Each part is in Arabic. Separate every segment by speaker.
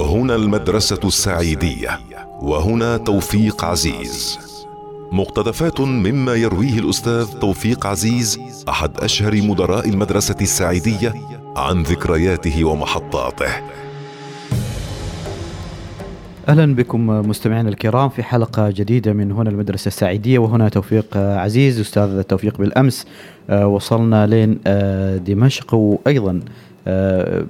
Speaker 1: هنا المدرسة السعيدية وهنا توفيق عزيز. مقتطفات مما يرويه الأستاذ توفيق عزيز أحد أشهر مدراء المدرسة السعيدية عن ذكرياته ومحطاته.
Speaker 2: أهلا بكم مستمعينا الكرام في حلقة جديدة من هنا المدرسة السعيدية وهنا توفيق عزيز أستاذ توفيق بالأمس. آه، وصلنا لين آه، دمشق وأيضا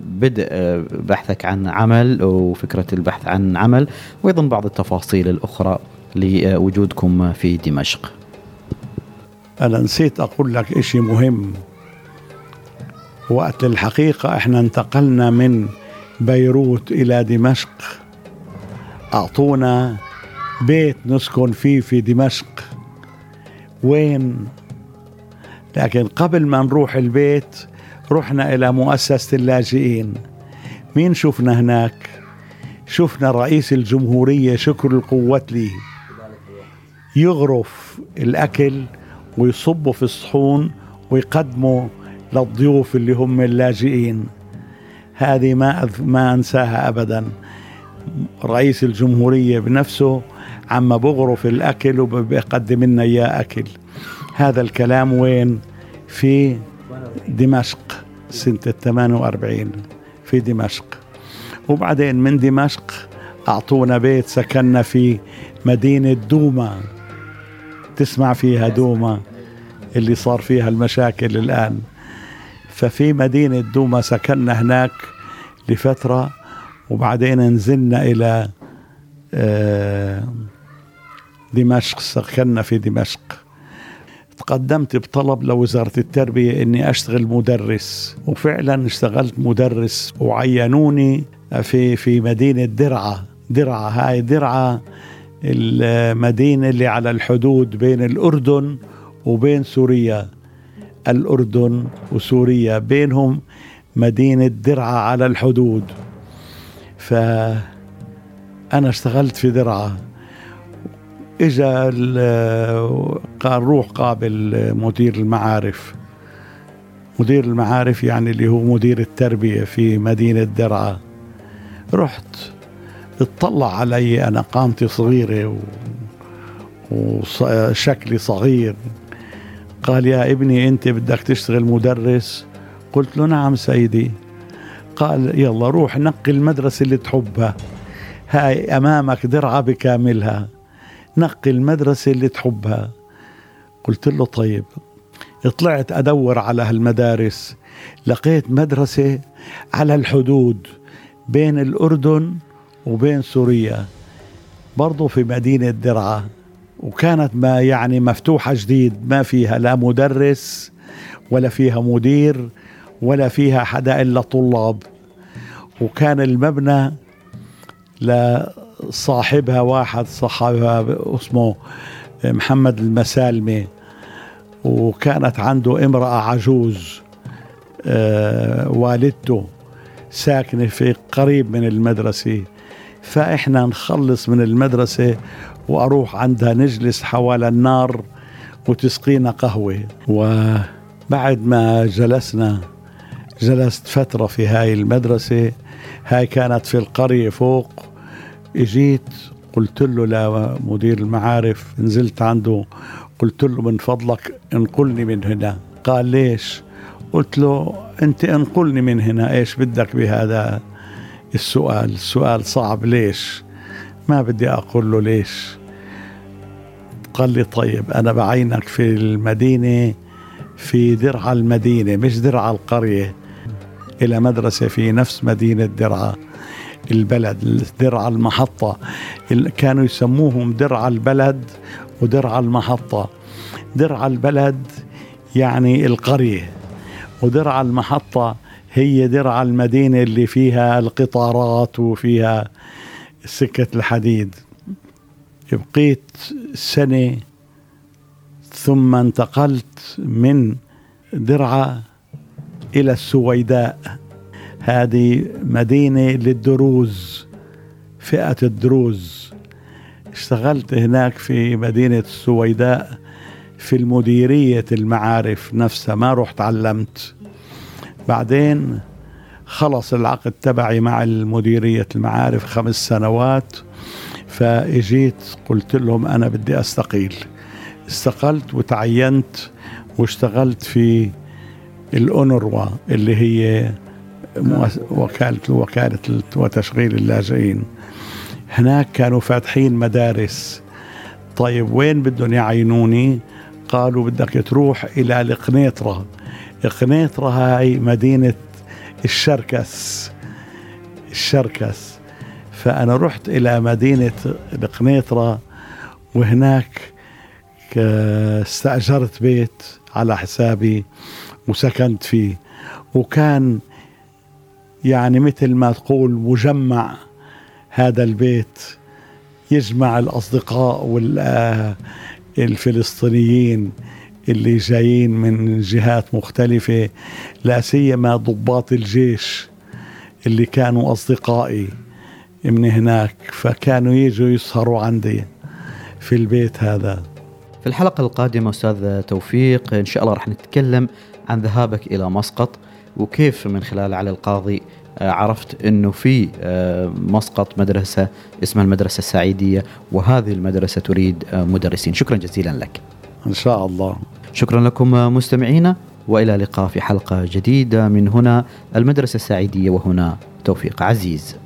Speaker 2: بدء بحثك عن عمل وفكرة البحث عن عمل وأيضا بعض التفاصيل الأخرى لوجودكم في دمشق.
Speaker 3: أنا نسيت أقول لك إشي مهم. وقت الحقيقة إحنا انتقلنا من بيروت إلى دمشق. أعطونا بيت نسكن فيه في دمشق. وين؟ لكن قبل ما نروح البيت رحنا إلى مؤسسة اللاجئين. مين شفنا هناك؟ شفنا رئيس الجمهورية شكر القوات لي. يغرف الأكل ويصبه في الصحون ويقدمه للضيوف اللي هم اللاجئين. هذه ما ما أنساها ابدا. رئيس الجمهورية بنفسه عم بغرف الأكل وبيقدم لنا إياه أكل. هذا الكلام وين؟ في دمشق. سنة 48 في دمشق. وبعدين من دمشق أعطونا بيت سكننا في مدينة دوما. تسمع فيها دوما اللي صار فيها المشاكل الآن. ففي مدينة دوما سكننا هناك لفترة وبعدين نزلنا إلى آه، دمشق سكننا في دمشق. تقدمت بطلب لوزارة التربية إني أشتغل مدرس وفعلا اشتغلت مدرس وعينوني في في مدينة درعا. درعا هاي درعا المدينة اللي على الحدود بين الأردن وبين سوريا. الأردن وسوريا بينهم مدينة درعا على الحدود. فأنا اشتغلت في درعا. إجا قال روح قابل مدير المعارف. مدير المعارف يعني اللي هو مدير التربية في مدينة درعا. رحت اطلع علي أنا قامتي صغيرة وشكلي صغير. قال يا ابني أنت بدك تشتغل مدرس؟ قلت له نعم سيدي. قال يلا روح نقي المدرسة اللي تحبها. هاي أمامك درعة بكاملها. نقي المدرسة اللي تحبها. قلت له طيب طلعت أدور على هالمدارس لقيت مدرسة على الحدود بين الأردن وبين سوريا برضو في مدينة درعا وكانت ما يعني مفتوحة جديد ما فيها لا مدرس ولا فيها مدير ولا فيها حدا إلا طلاب. وكان المبنى لصاحبها واحد صاحبها اسمه محمد المسالمي وكانت عنده امرأة عجوز آه، والدته ساكنة في قريب من المدرسة. فإحنا نخلص من المدرسة وأروح عندها نجلس حوالين النار وتسقينا قهوة. وبعد ما جلسنا جلست فترة في هاي المدرسة. هاي كانت في القرية فوق اجيت قلت له لمدير المعارف نزلت عنده قلت له من فضلك انقلني من هنا. قال ليش؟ قلت له انت انقلني من هنا إيش بدك بهذا السؤال؟ السؤال صعب ليش؟ ما بدي أقول له ليش. قال لي طيب أنا بعينك في المدينة في درع المدينة مش درع القرية. إلى مدرسة في نفس مدينة درعا. البلد درعا المحطة. كانوا يسموهم درعا البلد ودرعا المحطة. درعا البلد يعني القرية ودرعا المحطة هي درعا المدينة اللي فيها القطارات وفيها سكة الحديد. بقيت سنة ثم انتقلت من درعا إلى السويداء. هذه مدينة للدروز فئة الدروز. اشتغلت هناك في مدينة السويداء في المديرية المعارف نفسها ما رحت علمت. بعدين خلص العقد تبعي مع المديرية المعارف خمس سنوات فاجيت قلت لهم أنا بدي أستقيل. استقلت وتعينت واشتغلت في الأونروا اللي هي وكالة وكالة وتشغيل اللاجئين. هناك كانوا فاتحين مدارس. طيب وين بدهم يعينوني؟ قالوا بدك تروح إلى القنيطرة القنيطرة هاي مدينة الشركس. الشركس. فأنا رحت إلى مدينة القنيطرة وهناك استأجرت بيت على حسابي وسكنت فيه. وكان يعني مثل ما تقول مجمع هذا البيت يجمع الأصدقاء والفلسطينيين اللي جايين من جهات مختلفة لا سيما ضباط الجيش اللي كانوا أصدقائي من هناك فكانوا يجوا يسهروا عندي في البيت هذا.
Speaker 2: في الحلقة القادمة أستاذ توفيق إن شاء الله راح نتكلم عن ذهابك إلى مسقط. وكيف من خلال على القاضي آه، عرفت إنه في آه، مسقط مدرسة اسمها المدرسة السعيدية وهذه المدرسة تريد آه، مدرسين. شكرا جزيلا لك.
Speaker 3: إن شاء الله.
Speaker 2: شكرا لكم مستمعينا وإلى اللقاء في حلقة جديدة من هنا المدرسة السعيدية وهنا توفيق عزيز.